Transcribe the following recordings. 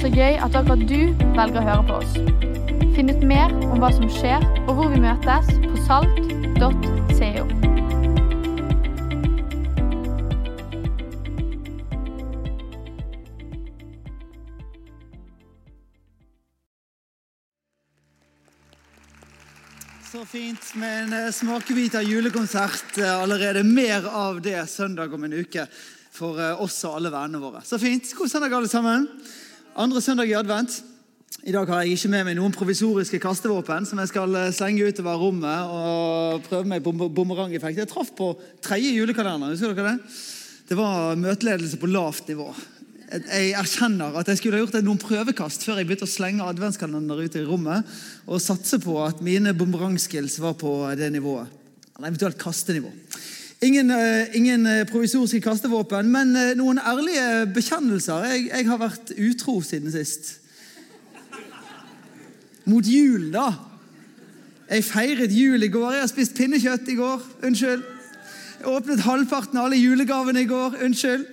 Så gøy at akkurat du velger å høre på oss. Finn ut mer om hva som skjer, og hvor vi møtes på salt.co. Så fint med en eh, smakebit av julekonsert eh, allerede. Mer av det søndag om en uke for eh, oss og alle vennene våre. Så fint. God søndag, alle sammen. Andre søndag i advent. I dag har jeg ikke med meg noen provisoriske kastevåpen som jeg skal eh, slenge utover rommet og prøve meg på bumerangeffekt. Jeg traff på tredje julekalender. Husker dere det? Det var møteledelse på lavt nivå. Jeg erkjenner at jeg skulle ha gjort noen prøvekast før jeg begynte å slenge adventskalender ut i rommet, og satse på at mine bumerangskills var på det nivået. Eller eventuelt kastenivå. Ingen, eh, ingen eh, provisoriske kastevåpen, men eh, noen ærlige bekjennelser. Jeg, jeg har vært utro siden sist. Mot jul, da. Jeg feiret jul i går. Jeg har spist pinnekjøtt i går. Unnskyld. Jeg åpnet halvparten av alle julegavene i går. Unnskyld.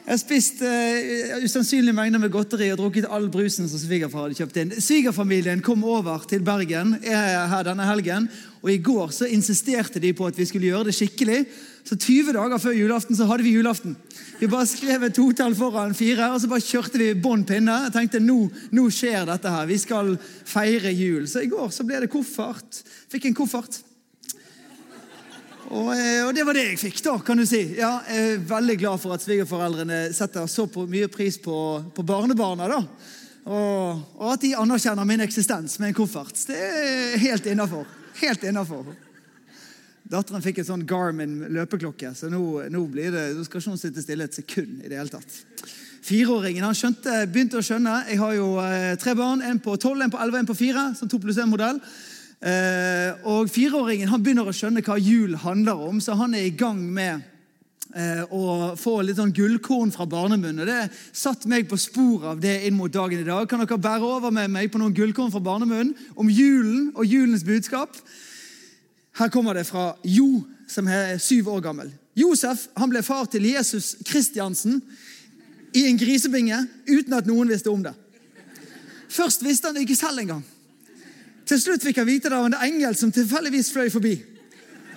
Jeg har spist uh, usannsynlige mengder med godteri og drukket all brusen som svigerfar hadde kjøpt inn. Svigerfamilien kom over til Bergen er her denne helgen, og i går så insisterte de på at vi skulle gjøre det skikkelig. Så 20 dager før julaften så hadde vi julaften. Vi bare skrev et totall foran fire, og så bare kjørte vi bånn pinne. Jeg tenkte nå, nå skjer dette her. Vi skal feire jul. Så i går så ble det koffert. Fikk en koffert. Og, eh, og, det var det jeg fikk, da, kan du si. Ja, jeg er veldig glad for at svigerforeldrene setter så mye pris på, på barnebarna. da. Og, at de anerkjenner min eksistens med en koffert. Det er helt innafor. Helt. Datteren fikk en sånn Garmin løpeklokke, så nå, nå, blir det, nå skal ikke hun sitte stille et sekund. i det hele tatt. Fireåringen han skjønte, begynte å skjønne. Jeg har jo eh, tre barn. En på 12, en på 11, en på fire. Som to pluss én-modell. Eh, og Fireåringen han begynner å skjønne hva jul handler om, så han er i gang med eh, å få litt sånn gullkorn fra barnemunn. og Det satte meg på sporet av det inn mot dagen i dag. Kan dere bære over med meg på noen gullkorn fra barnemunn om julen og julens budskap? Her kommer det fra Jo, som er syv år gammel. Josef han ble far til Jesus Kristiansen i en grisebinge uten at noen visste om det. Først visste han det ikke selv engang. Til slutt fikk han vite det av en engel som tilfeldigvis fløy forbi.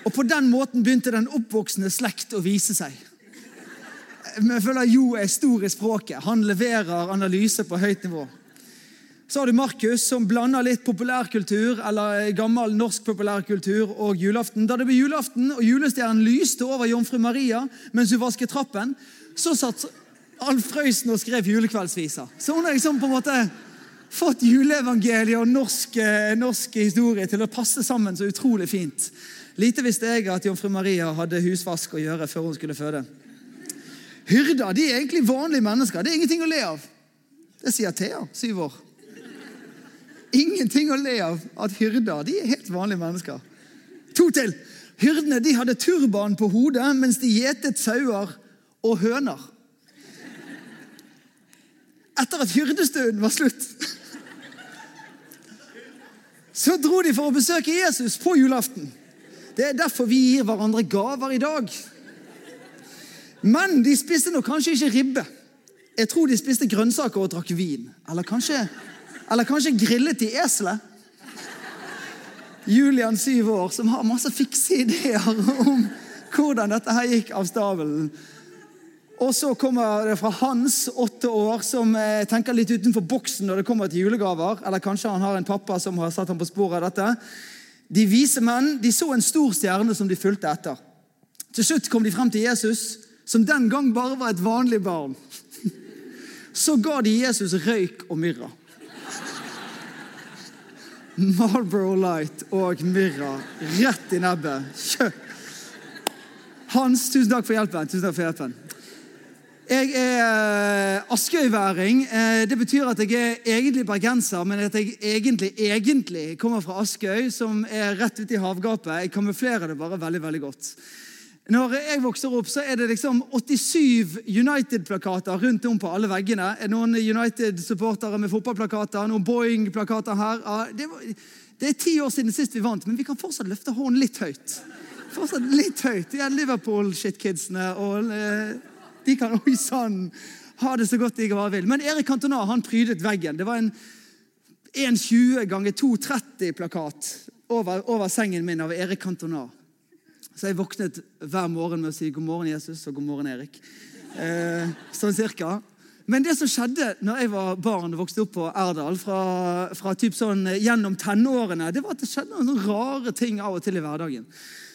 Og På den måten begynte den oppvoksende slekt å vise seg. Jeg føler Jo er stor i språket. Han leverer analyse på høyt nivå. Så har du Markus, som blander litt populærkultur eller gammel norsk populærkultur og julaften. Da det ble julaften og julestjernen lyste over jomfru Maria mens hun vasket trappen, så satt Alf Frøysen og skrev julekveldsviser. Så hun har liksom på en måte fått juleevangeliet og norsk, eh, norsk, historie til å passe sammen så utrolig fint. Lite visste jeg at jomfru Maria hadde husvask å gjøre før hun skulle føde. Hyrder de er egentlig vanlige mennesker. Det er ingenting å le av. Det sier Thea, syv år. Ingenting å le av at hyrder de er helt vanlige mennesker. To til. Hyrdene de hadde turban på hodet mens de gjetet sauer og høner. Etter at hyrdestunden var slutt så dro de for å besøke Jesus på julaften. Det er derfor vi gir hverandre gaver i dag. Men de spiste nok kanskje ikke ribbe. Jeg tror de spiste grønnsaker og drakk vin. Eller kanskje, eller kanskje grillet de eselet. Julian, syv år, som har masse fikse ideer om hvordan dette her gikk av stabelen. Og så kommer det fra Hans, åtte år, som eh, tenker litt utenfor boksen når det kommer til julegaver. Eller kanskje han har en pappa som har satt ham på sporet av dette. De vise menn de så en stor stjerne som de fulgte etter. Til slutt kom de frem til Jesus, som den gang bare var et vanlig barn. Så ga de Jesus røyk og myrra. Marlboro Light og myrra rett i nebbet. Hans, tusen takk for hjelpen. Tusen takk for hjelpen. Jeg er eh, askøyværing. Eh, det betyr at jeg er egentlig bergenser, men at jeg egentlig, egentlig kommer fra Askøy, som er rett ute i havgapet. Jeg kamuflerer det bare veldig veldig godt. Når jeg vokser opp, så er det liksom 87 United-plakater rundt om på alle veggene. Noen United-supportere med fotballplakater, noen Boeing-plakater her. Det, var, det, er ti år siden sist vi vant, men vi kan fortsatt løfte hånden litt høyt. Fortsatt litt høyt. De Liverpool-shitkidsene og eh, De kan oi sann, ha det så godt de bare vil. Men Erik Cantona han prydet veggen. Det var en 1,20 ganger 2,30-plakat over, over, sengen min av Erik Cantona. Så jeg våknet hver morgen med å si 'God morgen, Jesus', og 'God morgen, Erik'. Eh, sånn cirka. Men det som skjedde når jeg var barn og vokste opp på Erdal, fra, fra typ sånn gjennom tenårene, det var at det skjedde noen rare ting av og til i hverdagen.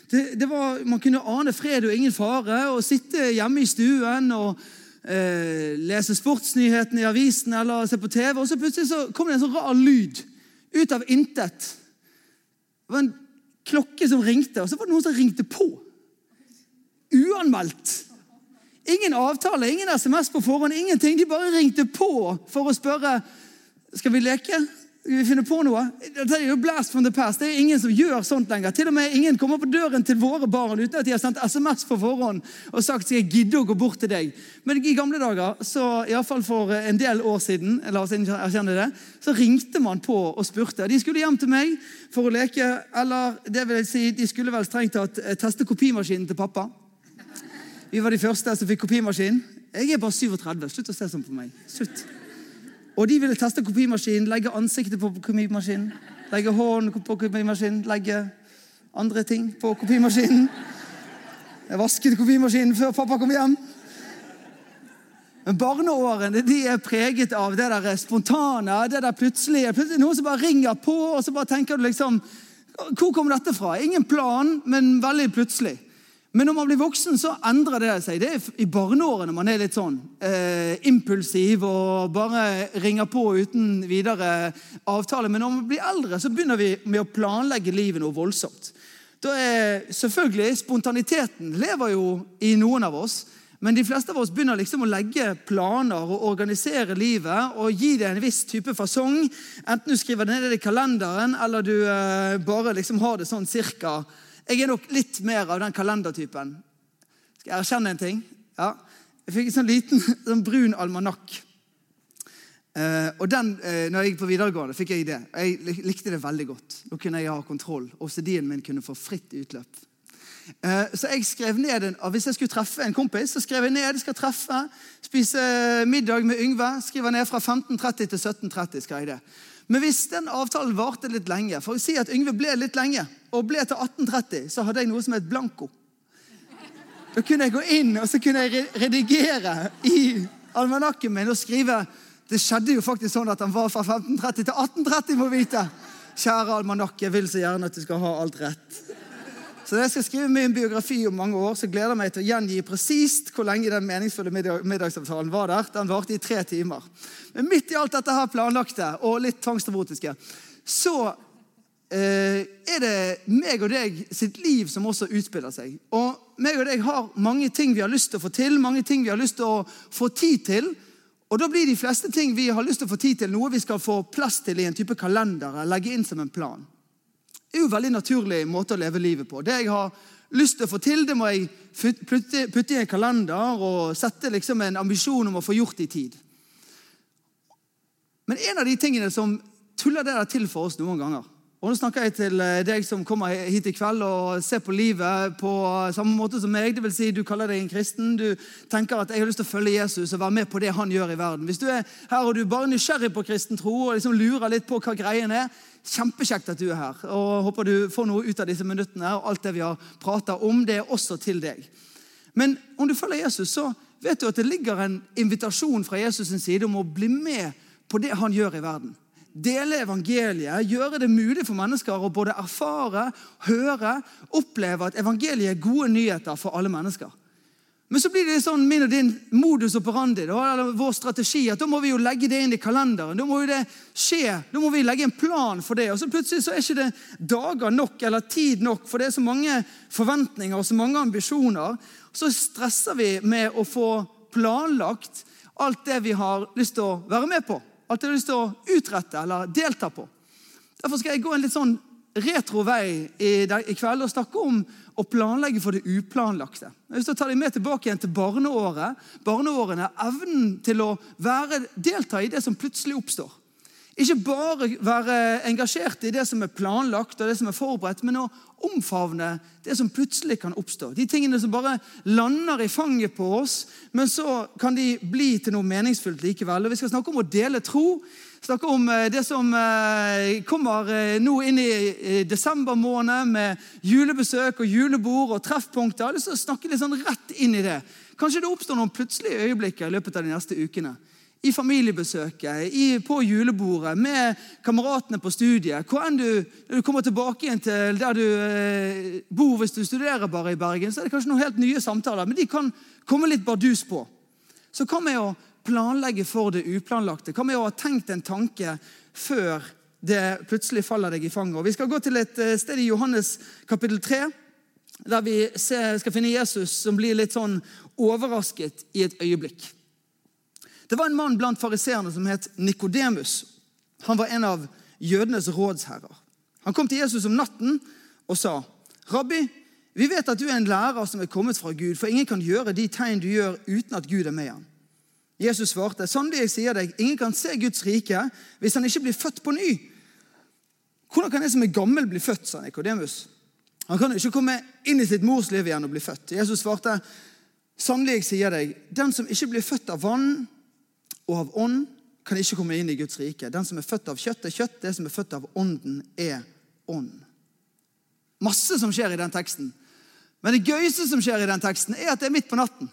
Det, det var, man kunne ane fred og ingen fare og sitte hjemme i stuen og eh, lese sportsnyhetene i avisen eller se på TV, og så plutselig så kom det en sånn rar lyd ut av intet. Det var en klokke som ringte, og så var det noen som ringte på. Uanmeldt. Ingen avtale, ingen SMS på forhånd, ingenting. De bare ringte på for å spørre skal vi leke. Vi finner på noe. Det er jo blast from the past. Det er ingen som gjør sånt lenger. Til og med Ingen kommer på døren til våre barn uten at de har sendt SMS på forhånd og sagt skal jeg gidde å gå bort til deg. Men i gamle dager, så iallfall for en del år siden, la oss erkjenne det, så ringte man på og spurte. De skulle hjem til meg for å leke, eller det vil jeg si, de skulle vel strengt tatt eh, teste kopimaskinen til pappa. Vi var de første som fikk kopimaskin. Jeg er bare 37. Slutt å se sånn på meg. Slutt. Og de ville teste kopimaskinen, legge ansiktet på kopimaskinen, legge hånden på kopimaskinen, legge andre ting på kopimaskinen. Jeg vasket kopimaskinen før pappa kom hjem. Men Barneårene de er preget av det der spontane, det der plutselige. Plutselig noen som bare ringer på, og så bare tenker du liksom Hvor kom dette fra? Ingen plan, men veldig plutselig. Men når man blir voksen, så endrer det seg. Det er i barneårene man er litt sånn eh, impulsiv og bare ringer på uten videre avtale. Men når man blir eldre, så begynner vi med å planlegge livet noe voldsomt. Da er selvfølgelig Spontaniteten lever jo i noen av oss. Men de fleste av oss begynner liksom å legge planer og organisere livet og gi det en viss type fasong. Enten du skriver det ned i kalenderen, eller du eh, bare liksom har det sånn cirka jeg er nok litt mer av den kalendertypen. Skal jeg erkjenne en ting? Ja. Jeg fikk en sånn liten sånn brun almanakk. Eh, og den, eh, når jeg gikk på videregående, fikk jeg det. Jeg likte det veldig godt. Nå kunne jeg ha kontroll. OCD-en min kunne få fritt utløp. Eh, så jeg skrev ned en, Hvis jeg skulle treffe en kompis, så skrev jeg ned jeg skal treffe, spise middag med Yngve. Skriver ned fra 15.30 til 17.30. skal jeg det. Men hvis den avtalen varte litt lenge, for å si at Yngve ble litt lenge, og ble til 1830, så hadde jeg noe som het blanko. Da kunne jeg gå inn og så kunne jeg redigere i almanakken min og skrive Det skjedde jo faktisk sånn at han var fra 1530 til 1830, må vite. Kjære almanakk, jeg vil så gjerne at du skal ha alt rett. Så når jeg skal skrive min biografi om mange år, så gleder jeg meg til å gjengi presist hvor lenge den meningsfulle middagsavtalen var der. Den varte i tre timer. Men midt i alt dette her planlagte og litt tvangsnevrotiske, så eh, er det meg og deg sitt liv som også utspiller seg. Og meg og deg har mange ting vi har lyst til å få til, mange ting vi har lyst til å få tid til. Og da blir de fleste ting vi har lyst til å få tid til, noe vi skal få plass til i en type kalender. legge inn som en plan. Er jo en veldig naturlig måte å leve livet på. Det jeg har lyst til å få til, det må jeg putte i en kalender og sette liksom en ambisjon om å få gjort i tid. Men en av de tingene som tuller det der til for oss noen ganger og Nå snakker jeg til eh, deg som kommer hit i kveld og ser på livet på samme måte som meg. Det vil si, Du kaller deg en kristen. Du tenker at jeg har lyst til å følge Jesus og være med på det han gjør i verden. Hvis du er her og du er bare nysgjerrig på kristen tro og liksom lurer litt på hva greien er, kjempekjekt at du er her. og Håper du får noe ut av disse minuttene. og Alt det vi har prata om, det er også til deg. Men om du følger Jesus, så vet du at det ligger en invitasjon fra Jesus' sin side om å bli med på det han gjør i verden dele evangeliet, gjøre det mulig for mennesker å både erfare, høre, oppleve at evangeliet er gode nyheter for alle mennesker. Men så blir det sånn min og din modus operandi, eller vår strategi, at da må vi jo legge det inn i kalenderen. Da må jo det skje, da må vi legge en plan for det. Og så plutselig så er ikke det dager nok eller tid nok, for det er så mange forventninger og så mange ambisjoner. Så stresser vi med å få planlagt alt det vi har lyst til å være med på alt jeg har lyst til å utrette eller delta på. Derfor skal jeg gå en litt sånn retro vei i, i kveld og snakke om å planlegge for det uplanlagte. Jeg har lyst til å ta deg med tilbake igjen til barneåret. Barneårene, Evnen til å være, delta i det som plutselig oppstår. Ikke bare være engasjert i det som er planlagt og det som er forberedt, men å omfavne det som plutselig kan oppstå. De tingene som bare lander i fanget på oss, men så kan de bli til noe meningsfullt likevel. Og Vi skal snakke om å dele tro. Snakke om eh, det som eh, kommer eh, nå inn i desember måned med julebesøk og julebord og treffpunkter. Jeg har lyst til å snakke litt sånn rett inn i det. Kanskje det oppstår noen plutselige øyeblikker i løpet av de neste ukene i familiebesøket, i, på julebordet, med kameratene på studiet. Hvor enn du, du kommer tilbake igjen til der du eh, bor hvis du studerer bare i Bergen, så er det kanskje noen helt nye samtaler, men de kan komme litt bardus på. Så hva med å planlegge for det uplanlagte? Hva med å ha tenkt en tanke før det plutselig faller deg i fanget? Vi skal gå til et eh, sted i Johannes kapittel 3, der vi skal finne Jesus som blir litt sånn overrasket i et øyeblikk. Det var en mann blant fariseerne som het Nikodemus. Han var en av jødenes rådsherrer. Han kom til Jesus om natten og sa, 'Rabbi, vi vet at du er en lærer som er kommet fra Gud, for ingen kan gjøre de tegn du gjør uten at Gud er med ham.' Jesus svarte, 'Sannelig, jeg sier deg, ingen kan se Guds rike hvis han ikke blir født på ny.' 'Hvordan kan en som er gammel, bli født?' sa Nikodemus. Han kan ikke komme inn i sitt mors liv igjen og bli født. Jesus svarte, 'Sannelig, jeg sier deg, den som ikke blir født av vann og av ånd kan ikke komme inn i Guds rike. Den som er født av kjøtt, er kjøtt. Det som er født av ånden, er ånd. Masse som skjer i den teksten. Men det gøyeste som skjer i den teksten, er at det er midt på natten.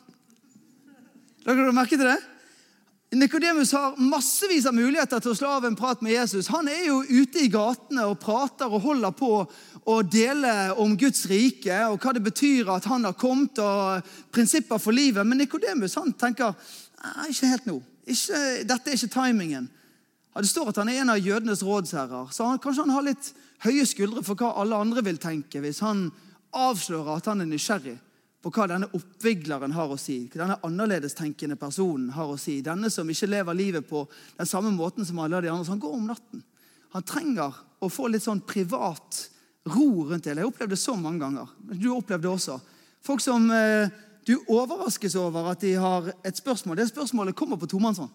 Lager du merke til det? Nikodemus har massevis av muligheter til å slå av en prat med Jesus. Han er jo ute i gatene og prater og holder på å dele om Guds rike og hva det betyr at han har kommet, og prinsipper for livet. Men Nikodemus tenker ikke helt nå. Ikke, dette er ikke timingen. Det står at han er en av jødenes rådsherrer. Så han, kanskje han har litt høye skuldre for hva alle andre vil tenke hvis han avslører at han er nysgjerrig på hva denne oppvigleren har å si. Hva denne annerledestenkende personen har å si. Denne som ikke lever livet på den samme måten som alle de andre. Så han går om natten. Han trenger å få litt sånn privat ro rundt det. Jeg har opplevd det så mange ganger. Du har opplevd det også. Folk som eh, du overraskes over at de har et spørsmål. Det spørsmålet kommer på tomannshånd.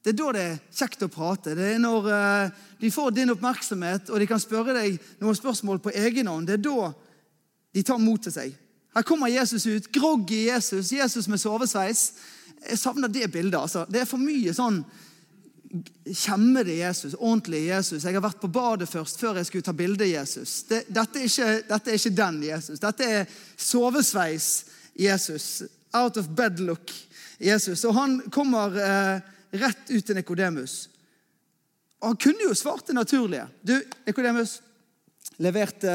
Det er da det er kjekt å prate. Det er når uh, de får din oppmerksomhet, og de kan spørre deg noen spørsmål på egen hånd. Det er da de tar mot til seg. Her kommer Jesus ut. Groggy Jesus. Jesus med sovesveis. Jeg savner det bildet. altså. Det er for mye sånn kjemmede Jesus, ordentlig Jesus. Jeg har vært på badet først før jeg skulle ta bilde av Jesus. Det, dette, er ikke, dette, er ikke, den Jesus. Dette er sovesveis Jesus. Out of bed-look Jesus. Og han kommer eh, rett ut til Nikodemus. Og han kunne jo svart det naturlige. Du, Nikodemus, leverte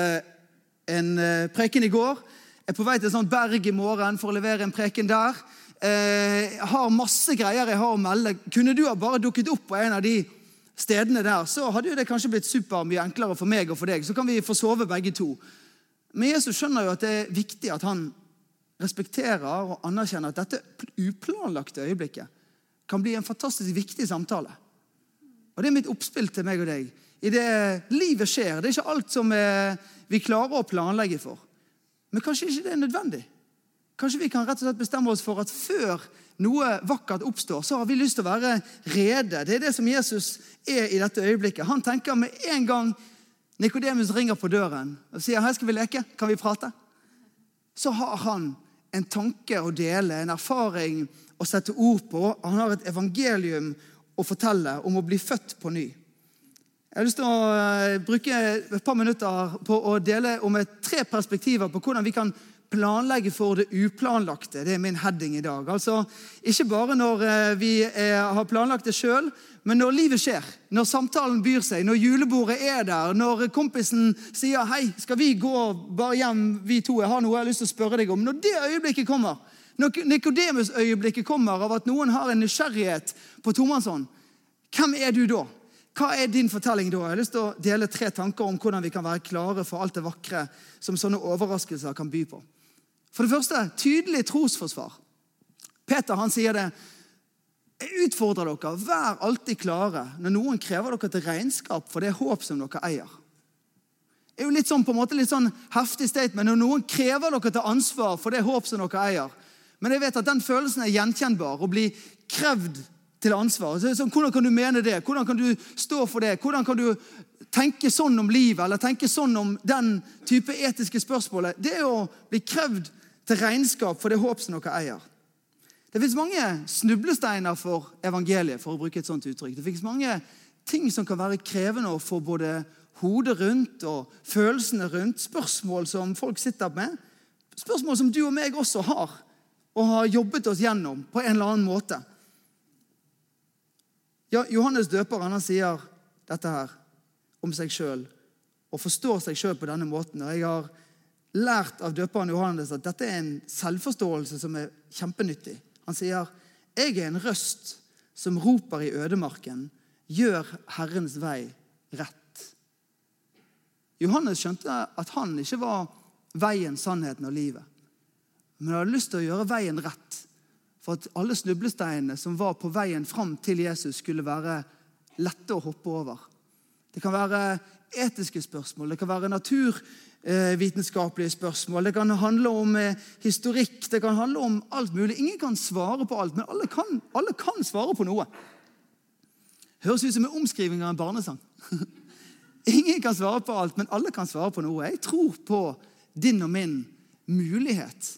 en eh, preken i går. Er på vei til et sånt berg i morgen for å levere en preken der. Eh, har masse greier jeg har å melde. Kunne du ha bare dukket opp på en av de stedene der, så hadde det kanskje blitt super mye enklere for meg og for deg. Så kan vi få sove begge to. Men Jesus skjønner jo at det er viktig at han respekterer og anerkjenner at dette uplanlagte øyeblikket kan bli en fantastisk viktig samtale. Og Det er mitt oppspill til meg og deg. I det livet skjer. Det er ikke alt som vi klarer å planlegge for. Men kanskje ikke det er nødvendig. Kanskje vi kan rett og slett bestemme oss for at før noe vakkert oppstår, så har vi lyst til å være rede. Det er det som Jesus er i dette øyeblikket. Han tenker med en gang Nikodemus ringer på døren og sier 'Her skal vi leke. Kan vi prate?' Så har han en tanke å dele, en erfaring å sette ord på. Han har et evangelium å fortelle om å bli født på ny. Jeg har lyst til å eh, bruke et par minutter på å dele om tre perspektiver på hvordan vi kan planlegge for det uplanlagte. Det er min heading i dag. Altså, Ikke bare når eh, vi er, har planlagt det sjøl, men når livet skjer. Når samtalen byr seg, når julebordet er der, når kompisen sier 'Hei, skal vi gå bare hjem, vi to? Jeg har noe jeg har lyst til å spørre deg om.' Når det øyeblikket kommer, når Nikodemus-øyeblikket kommer av at noen har en nysgjerrighet på tomannshånd, hvem er du da? Hva er din fortelling da? Jeg har lyst til å dele tre tanker om hvordan vi kan være klare for alt det vakre som sånne overraskelser kan by på. For det første tydelig trosforsvar. Peter han sier det. Jeg utfordrer dere. Vær alltid klare når noen krever dere til regnskap for det håp som dere eier. Det er jo litt sånn, på en måte litt sånn heftig statement når noen krever dere til ansvar for det håp som dere eier. Men jeg vet at den følelsen er gjenkjennbar. Å bli krevd til ansvar. Så, så, hvordan kan du mene det? Hvordan kan du stå for det? Hvordan kan du tenke sånn om livet eller tenke sånn om den type etiske spørsmål? Det å bli krevd til regnskap for det håp som dere eier. Det fins mange snublesteiner for evangeliet, for å bruke et sånt uttrykk. Det fins mange ting som kan være krevende å få både hodet rundt og følelsene rundt. Spørsmål som folk sitter med. Spørsmål som du og meg også har og har jobbet oss gjennom på en eller annen måte. Ja, Johannes døperen han sier dette her om seg sjøl og forstår seg sjøl på denne måten. Og jeg har lært av døperen Johannes at dette er en selvforståelse som er kjempenyttig. Han sier, 'Jeg er en røst som roper i ødemarken.' 'Gjør Herrens vei rett.' Johannes skjønte at han ikke var veien, sannheten og livet. Men han hadde lyst til å gjøre veien rett for at alle snublesteinene som var på veien fram til Jesus, skulle være lette å hoppe over. Det kan være etiske spørsmål, det kan være naturvitenskapelige spørsmål, det kan handle om eh, historikk, det kan handle om alt mulig. Ingen kan svare på alt, men alle kan, alle kan svare på noe. Høres ut som en omskriving av en barnesang. Ingen kan svare på alt, men alle kan svare på noe. Jeg tror på din og min mulighet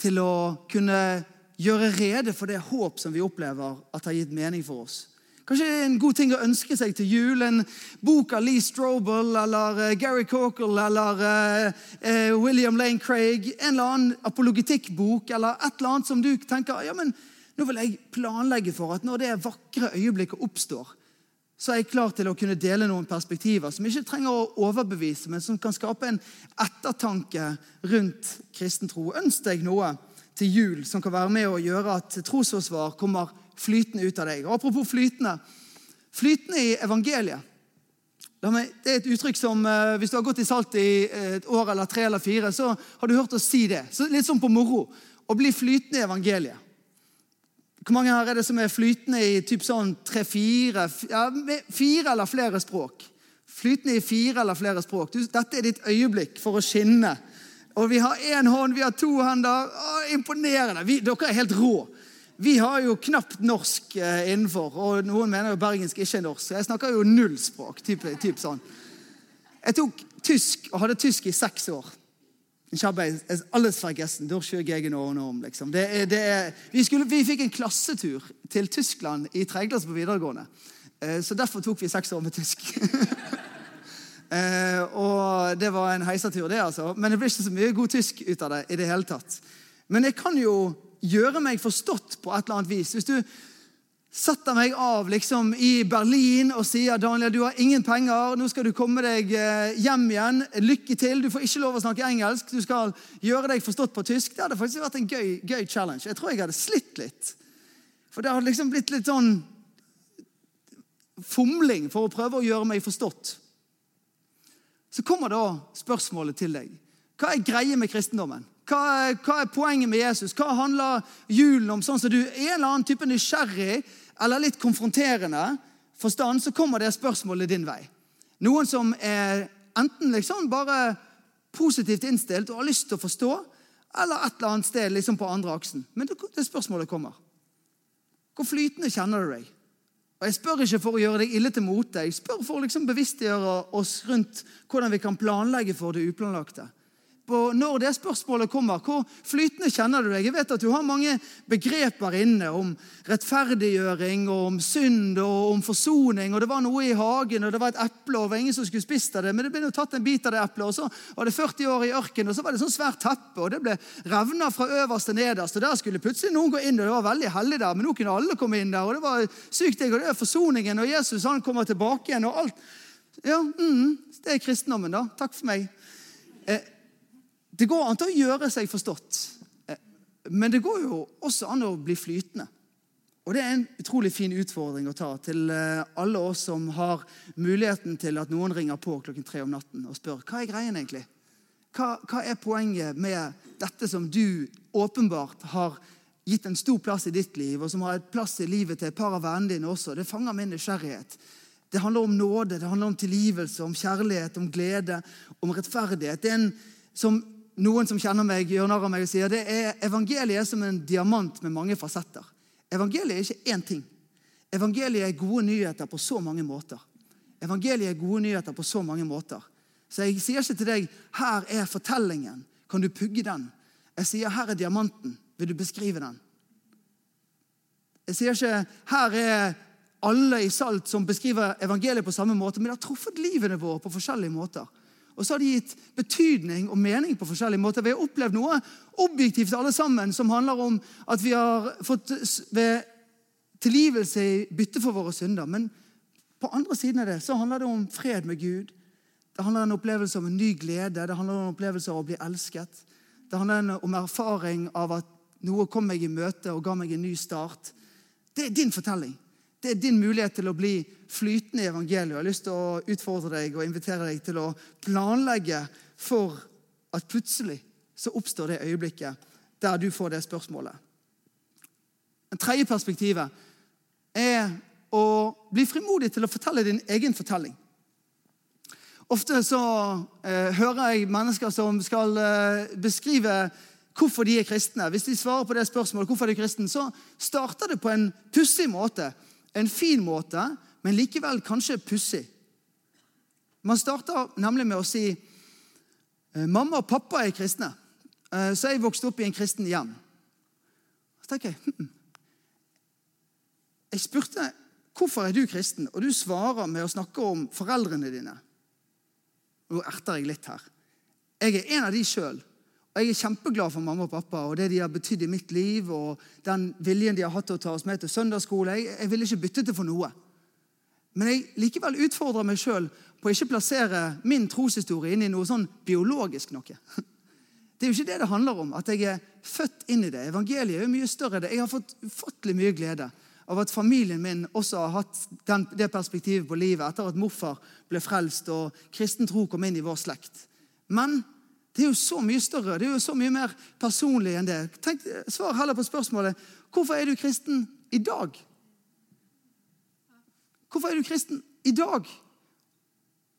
til å kunne gjøre rede for det håp som vi opplever at har gitt mening for oss. Kanskje en god ting å ønske seg til jul. En bok av Lee Strobel eller uh, Gary Cockle eller uh, uh, William Lane Craig. En eller annen apologetikkbok eller et eller annet som du tenker ja, men nå vil jeg planlegge for at når det vakre øyeblikket oppstår, så er jeg klar til å kunne dele noen perspektiver som ikke trenger å overbevise, men som kan skape en ettertanke rundt kristen tro. Ønsk deg noe til jul som kan være med å gjøre at trosforsvar kommer flytende ut av deg. Og apropos flytende. Flytende i evangeliet. Det er et uttrykk som eh, Hvis du har gått i Salt i eh, et år eller tre eller fire, så har du hørt oss si det. Så litt sånn på moro. Å bli flytende i evangeliet. Hvor mange her er det som er flytende i typ sånn tre-fire ja, Fire eller flere språk? Flytende i fire eller flere språk. Dette er ditt øyeblikk for å skinne. Og vi har én hånd, vi har to hender. Å, imponerende! Vi, dere er helt rå. Vi har jo knapt norsk eh, innenfor, og noen mener jo bergensk ikke er norsk. Jeg snakker jo null språk. Typ, sånn. Jeg tok tysk og hadde tysk i seks år. Liksom. Det er, det er, vi, skulle, vi, fikk en klassetur til Tyskland i tredjeklasse på videregående. Eh, så derfor tok vi seks år med tysk. eh, og det var en heisatur, det, altså. Men det ble ikke så mye god tysk ut av det i det hele tatt. Men jeg kan jo gjøre meg forstått på et eller annet vis. Hvis du setter meg av liksom i Berlin og sier Daniel, du har ingen penger, nå skal du komme deg eh, hjem igjen. Lykke til. Du får ikke lov å snakke engelsk. Du skal gjøre deg forstått på tysk. Det hadde faktisk vært en gøy, gøy challenge. Jeg tror jeg hadde slitt litt. For det hadde liksom blitt litt sånn fomling for å prøve å gjøre meg forstått. Så kommer da spørsmålet til deg. Hva er greia med kristendommen? Hva er, hva er, poenget med Jesus? Hva handler julen om? Sånn som du er en eller annen type nysgjerrig eller litt konfronterende forstand, så kommer det spørsmålet din vei. Noen som er enten liksom bare positivt innstilt og har lyst til å forstå, eller et eller annet sted liksom på andre aksen. Men det, det spørsmålet kommer. Hvor flytende kjenner du deg? Og Jeg spør ikke for å gjøre deg ille til mote. Jeg spør for å liksom bevisstgjøre oss rundt hvordan vi kan planlegge for det uplanlagte på når det spørsmålet kommer. Hvor flytende kjenner du deg? Jeg vet at du har mange begreper inne om rettferdiggjøring og om synd og om forsoning. og Det var noe i hagen, og det var et eple, og det var ingen som skulle spist av det. Men det ble jo tatt en bit av det eplet, og så var det 40 år i ørkenen, og så var det sånn svært teppe, og det ble revna fra øverst til nederst. og Der skulle plutselig noen gå inn, og det var veldig heldig der, men nå kunne alle komme inn der. og Det var sykt digg, og det er forsoningen, og Jesus han kommer tilbake igjen, og alt. Ja, mm, Det er kristendommen, da. Takk for meg. Eh, det går an til å gjøre seg forstått, eh, men det går jo også an å bli flytende. Og Det er en utrolig fin utfordring å ta til eh, alle oss som har muligheten til at noen ringer på klokken tre om natten og spør hva er greien egentlig? Hva, hva er poenget med dette som du åpenbart har gitt en stor plass i ditt liv, og som har et plass i livet til et par av vennene dine også? Det fanger min nysgjerrighet. Det handler om nåde, det handler om tilgivelse, om kjærlighet, om glede, om rettferdighet. Det er en som noen som kjenner meg, gjør narr av meg og sier det er evangeliet er som en diamant med mange fasetter. Evangeliet er ikke én ting. evangeliet er gode nyheter på så mange måter. Evangeliet er gode nyheter på så mange måter. Så jeg sier ikke til deg 'her er fortellingen', kan du pugge den? Jeg sier 'her er diamanten', vil du beskrive den? Jeg sier ikke 'her er alle i Salt som beskriver evangeliet på samme måte', men det har truffet livene våre på forskjellige måter. Og så har de gitt betydning og mening på forskjellige måter. Vi har opplevd noe objektivt alle sammen som handler om at vi har fått ved tilgivelse i bytte for våre synder. Men på andre siden av det så handler det om fred med Gud. Det handler om en opplevelse om en ny glede. Det handler om en opplevelse av å bli elsket. Det handler om erfaring av at noe kom meg i møte og ga meg en ny start. Det er din fortelling. Det er din mulighet til å bli flytende i evangeliet. Jeg har lyst til å utfordre deg og invitere deg til å planlegge for at plutselig så oppstår det øyeblikket der du får det spørsmålet. Det tredje perspektivet er å bli frimodig til å fortelle din egen fortelling. Ofte så eh, hører jeg mennesker som skal eh, beskrive hvorfor de er kristne. Hvis de svarer på det spørsmålet, hvorfor er de kristne, så starter det på en pussig måte. En fin måte, men likevel kanskje pussig. Man starter nemlig med å si eh, mamma og pappa er kristne, eh, så jeg vokste opp i en kristen hjem. Så tenker jeg, hm, jeg spurte hvorfor er du kristen, og du svarer med å snakke om foreldrene dine. Nå erter jeg litt her. Jeg er en av de sjøl. Og jeg er kjempeglad for mamma og pappa og det de har betydd i mitt liv. og den viljen de har hatt til å ta oss med til søndagsskole. Jeg, jeg vil ikke bytte det for noe. Men jeg likevel utfordrer meg sjøl på å ikke plassere min troshistorie inn i noe sånn biologisk noe. Det er jo ikke det det handler om, at jeg er født inn i det. Evangeliet er jo mye større. Jeg har fått ufattelig mye glede av at familien min også har hatt den, det perspektivet på livet etter at morfar ble frelst og kristen tro kom inn i vår slekt. Men det er jo så mye større, det er jo så mye mer personlig enn det. Tenk, svar heller på spørsmålet hvorfor er du kristen i dag? Hvorfor er du kristen i dag?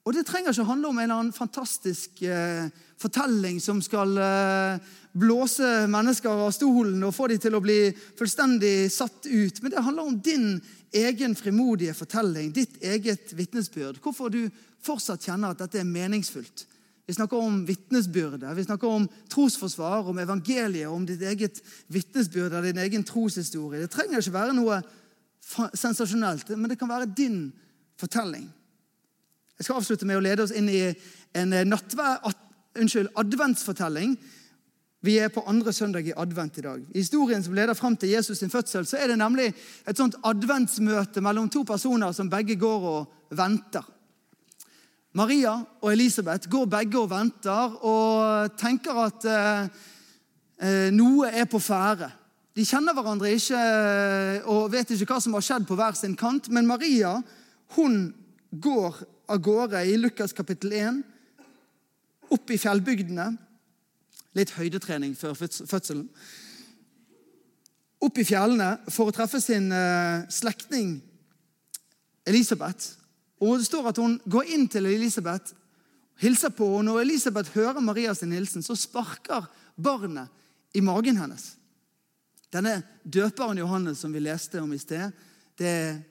Og Det trenger ikke handle om en eller annen fantastisk eh, fortelling som skal eh, blåse mennesker av stolen og få dem til å bli fullstendig satt ut. Men det handler om din egen frimodige fortelling, ditt eget vitnesbyrd. Hvorfor du fortsatt kjenner at dette er meningsfullt. Vi snakker om vitnesbyrde, vi snakker om trosforsvar, om evangeliet, om ditt eget vitnesbyrde, din egen troshistorie. Det trenger ikke være noe sensasjonelt, men det kan være din fortelling. Jeg skal avslutte med å lede oss inn i en eh, at, unnskyld, adventsfortelling. Vi er på andre søndag i advent i dag. I historien som leder fram til Jesus sin fødsel, så er det nemlig et sånt adventsmøte mellom to personer som begge går og venter. Maria og Elisabeth går begge og venter og tenker at eh, eh noe er på ferde. De kjenner hverandre ikke eh, og vet ikke hva som har skjedd på hver sin kant. Men Maria hun går av gårde i Lukas kapittel 1, opp i fjellbygdene. Litt høydetrening før fødselen. Opp i fjellene for å treffe sin eh, slektning Elisabeth. Og Det står at hun går inn til Elisabeth, hilser på og Når Elisabeth hører Marias hilsen, så sparker barnet i magen hennes. Denne døperen Johannes som vi leste om i sted, det er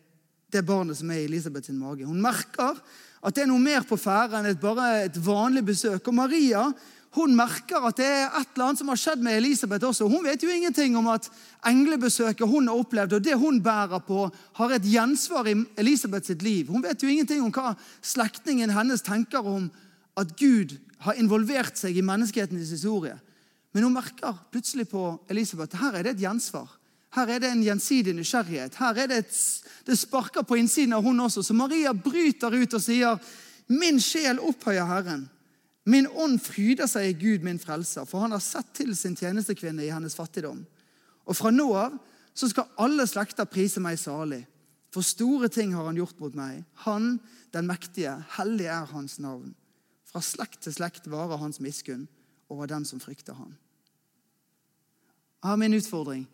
det barnet som er i Elisabeths mage. Hun merker at det er noe mer på ferde enn et, bare et vanlig besøk. Og Maria hun merker at det er et eller annet som har skjedd med Elisabeth også. Hun vet jo ingenting om at englebesøket hun har opplevd, og det hun bærer på, har et gjensvar i Elisabeth sitt liv. Hun vet jo ingenting om hva slektningen hennes tenker om at Gud har involvert seg i menneskehetens historie. Men hun merker plutselig på Elisabeth her er det et gjensvar. Her er det en gjensidig nysgjerrighet. Her er Det et, det sparker på innsiden av hun også. Så Maria bryter ut og sier, 'Min sjel opphøyer Herren'. Min ånd fryder seg i Gud, min frelser, for han har sett til sin tjenestekvinne i hennes fattigdom. Og fra nå av så skal alle slekter prise meg salig. For store ting har han gjort mot meg. Han, den mektige, hellig er hans navn. Fra slekt til slekt varer hans miskunn over den som frykter han. Jeg har min utfordring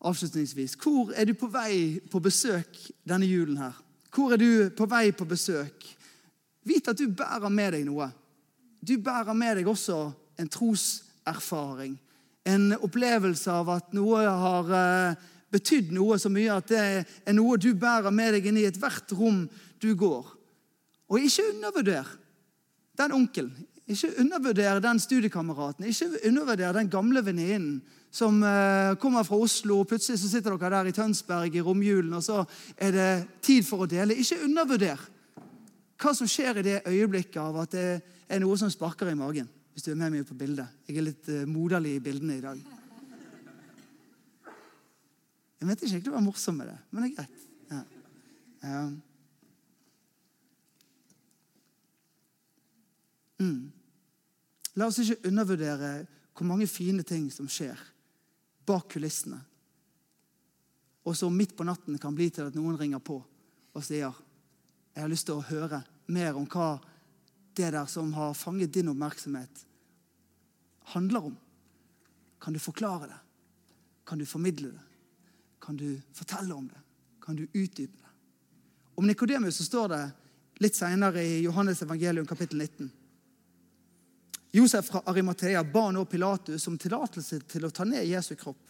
avslutningsvis. Hvor er du på vei på besøk denne julen her? Hvor er du på vei på besøk? Vit at du bærer med deg noe. Du bærer med deg også en troserfaring. En opplevelse av at noe har eh, betydd noe så mye at det er noe du bærer med deg inn i ethvert rom du går. Og ikke undervurder den onkelen. Ikke undervurder den studiekameraten. Ikke undervurder den gamle venninnen som uh, kommer fra Oslo, og plutselig så sitter dere der i Tønsberg i romjulen, og så er det tid for å dele. Ikke undervurder hva som skjer i det øyeblikket av at det er noe som sparker i magen. Hvis du er med meg på bildet. Jeg er litt uh, moderlig i bildene i dag. Jeg mente ikke egentlig å være morsom med det, men det er greit. Ja. Um. Mm. La oss ikke undervurdere hvor mange fine ting som skjer bak kulissene. Og som midt på natten kan bli til at noen ringer på og sier jeg har lyst til å høre mer om hva det der som har fanget din oppmerksomhet, handler om. Kan du forklare det? Kan du formidle det? Kan du fortelle om det? Kan du utdype det? Om Nikodemus står det litt senere i Johannes evangelium kapittel 19. Josef fra Arimathea ba nå Pilatus om tillatelse til å ta ned Jesu kropp.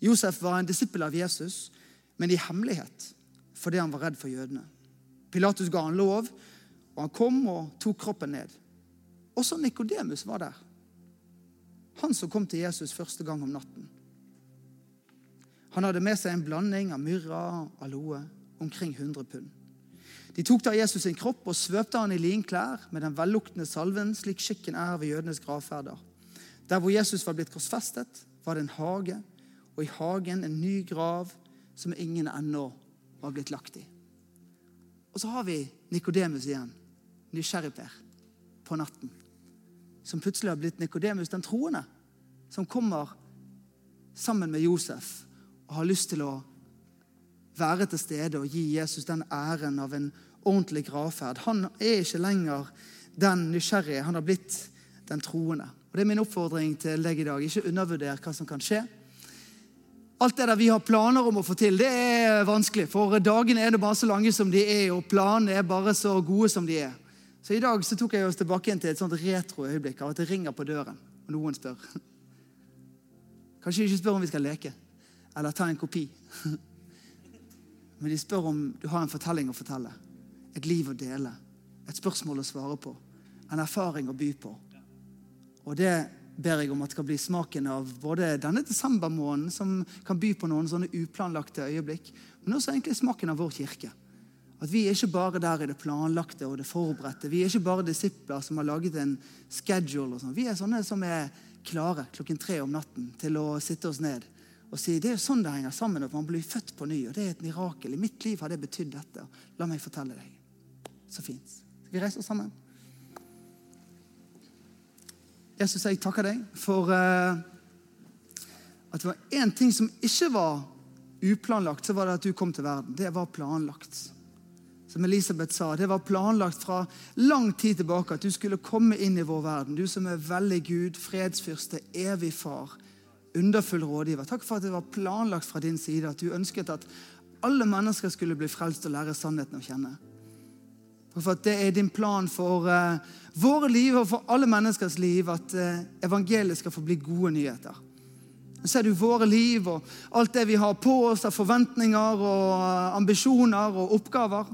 Josef var en disippel av Jesus, men i hemmelighet fordi han var redd for jødene. Pilatus ga han lov, og han kom og tok kroppen ned. Også Nikodemus var der. Han som kom til Jesus første gang om natten. Han hadde med seg en blanding av myrra og aloe, omkring 100 pund. De tok da Jesus sin kropp og svøpte han i linklær med den velluktende salven, slik skikken er ved jødenes gravferder. Der hvor Jesus var blitt korsfestet, var det en hage, og i hagen en ny grav som ingen ennå var blitt lagt i. Og så har vi Nikodemus igjen, nysgjerrigper, på natten. Som plutselig har blitt Nikodemus den troende, som kommer sammen med Josef og har lyst til å være til stede og gi Jesus den æren av en ordentlig gravferd. Han er ikke lenger den nysgjerrige. Han har blitt den troende. Og Det er min oppfordring til deg i dag. Ikke undervurder hva som kan skje. Alt det der vi har planer om å få til, det er vanskelig. For dagene er det bare så lange som de er, og planene er bare så gode som de er. Så i dag så tok jeg oss tilbake til et sånt retro-øyeblikk av at det ringer på døren, og noen spør. Kanskje de ikke spør om vi skal leke eller ta en kopi. Men de spør om du har en fortelling å fortelle et liv å dele, et spørsmål å svare på, en erfaring å by på. Og det ber jeg om at det skal bli smaken av både denne desembermåneden, som kan by på noen sånne uplanlagte øyeblikk, men også egentlig smaken av vår kirke. At vi er ikke bare der i det planlagte og det forberedte. Vi er ikke bare disipler som har laget en schedule. og sånn. Vi er sånne som er klare klokken tre om natten til å sitte oss ned og si det er jo sånn det henger sammen at man blir født på ny. og Det er et mirakel. I mitt liv har det betydd dette. La meg fortelle deg. Så fint. Skal vi reise oss sammen? Jesus, jeg takker deg for uh, at det var én ting som ikke var uplanlagt, så var det at du kom til verden. Det var planlagt. Som Elisabeth sa, det var planlagt fra lang tid tilbake at du skulle komme inn i vår verden. Du som er veldig Gud, fredsfyrste, evig far, underfull rådgiver. Takk for at det var planlagt fra din side at du ønsket at alle mennesker skulle bli frelst og lære sannheten å kjenne. Og for at det er din plan for uh, våre liv og for alle menneskers liv at uh, evangeliet skal få bli gode nyheter. Så ser du våre liv og alt det vi har på oss av forventninger og uh, ambisjoner og oppgaver.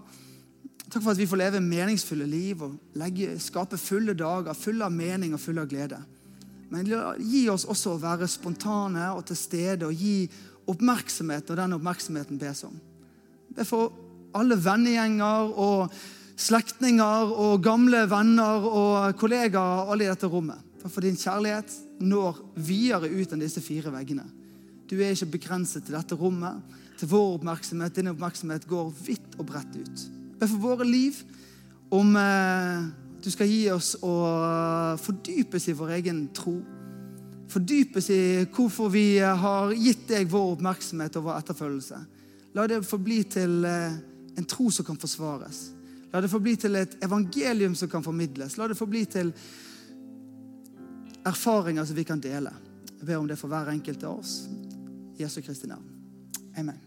Takk for at vi får leve meningsfulle liv og legge, skape fulle dager, fulle av mening og fulle av glede. Men gi oss også å være spontane og til stede og gi oppmerksomhet når den oppmerksomheten bes om. Det er for alle vennegjenger og slektninger og gamle venner og kollegaer alle i dette rommet. For din kjærlighet når videre ut enn disse fire veggene. Du er ikke begrenset til dette rommet, til vår oppmerksomhet. Din oppmerksomhet går vidt og bredt ut. Be for våre liv om eh, du skal gi oss å fordypes i vår egen tro. Fordypes i hvorfor vi har gitt deg vår oppmerksomhet og vår etterfølgelse. La det forbli til eh, en tro som kan forsvares. La det få bli til et evangelium som kan formidles. La det få bli til erfaringer som vi kan dele. Jeg ber om det for hver enkelt av oss. I Jesu Kristi navn. Amen.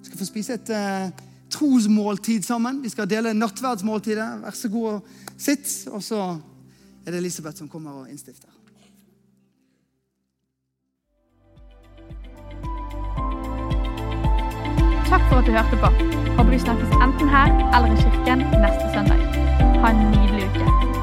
Vi skal få spise et uh, trosmåltid sammen. Vi skal dele nattverdsmåltidet. Vær så god og sitt. Og så er det Elisabeth som kommer og innstifter. Takk for at du hørte på. Håper vi snakkes enten her eller i kirken neste søndag. Ha en nydelig uke.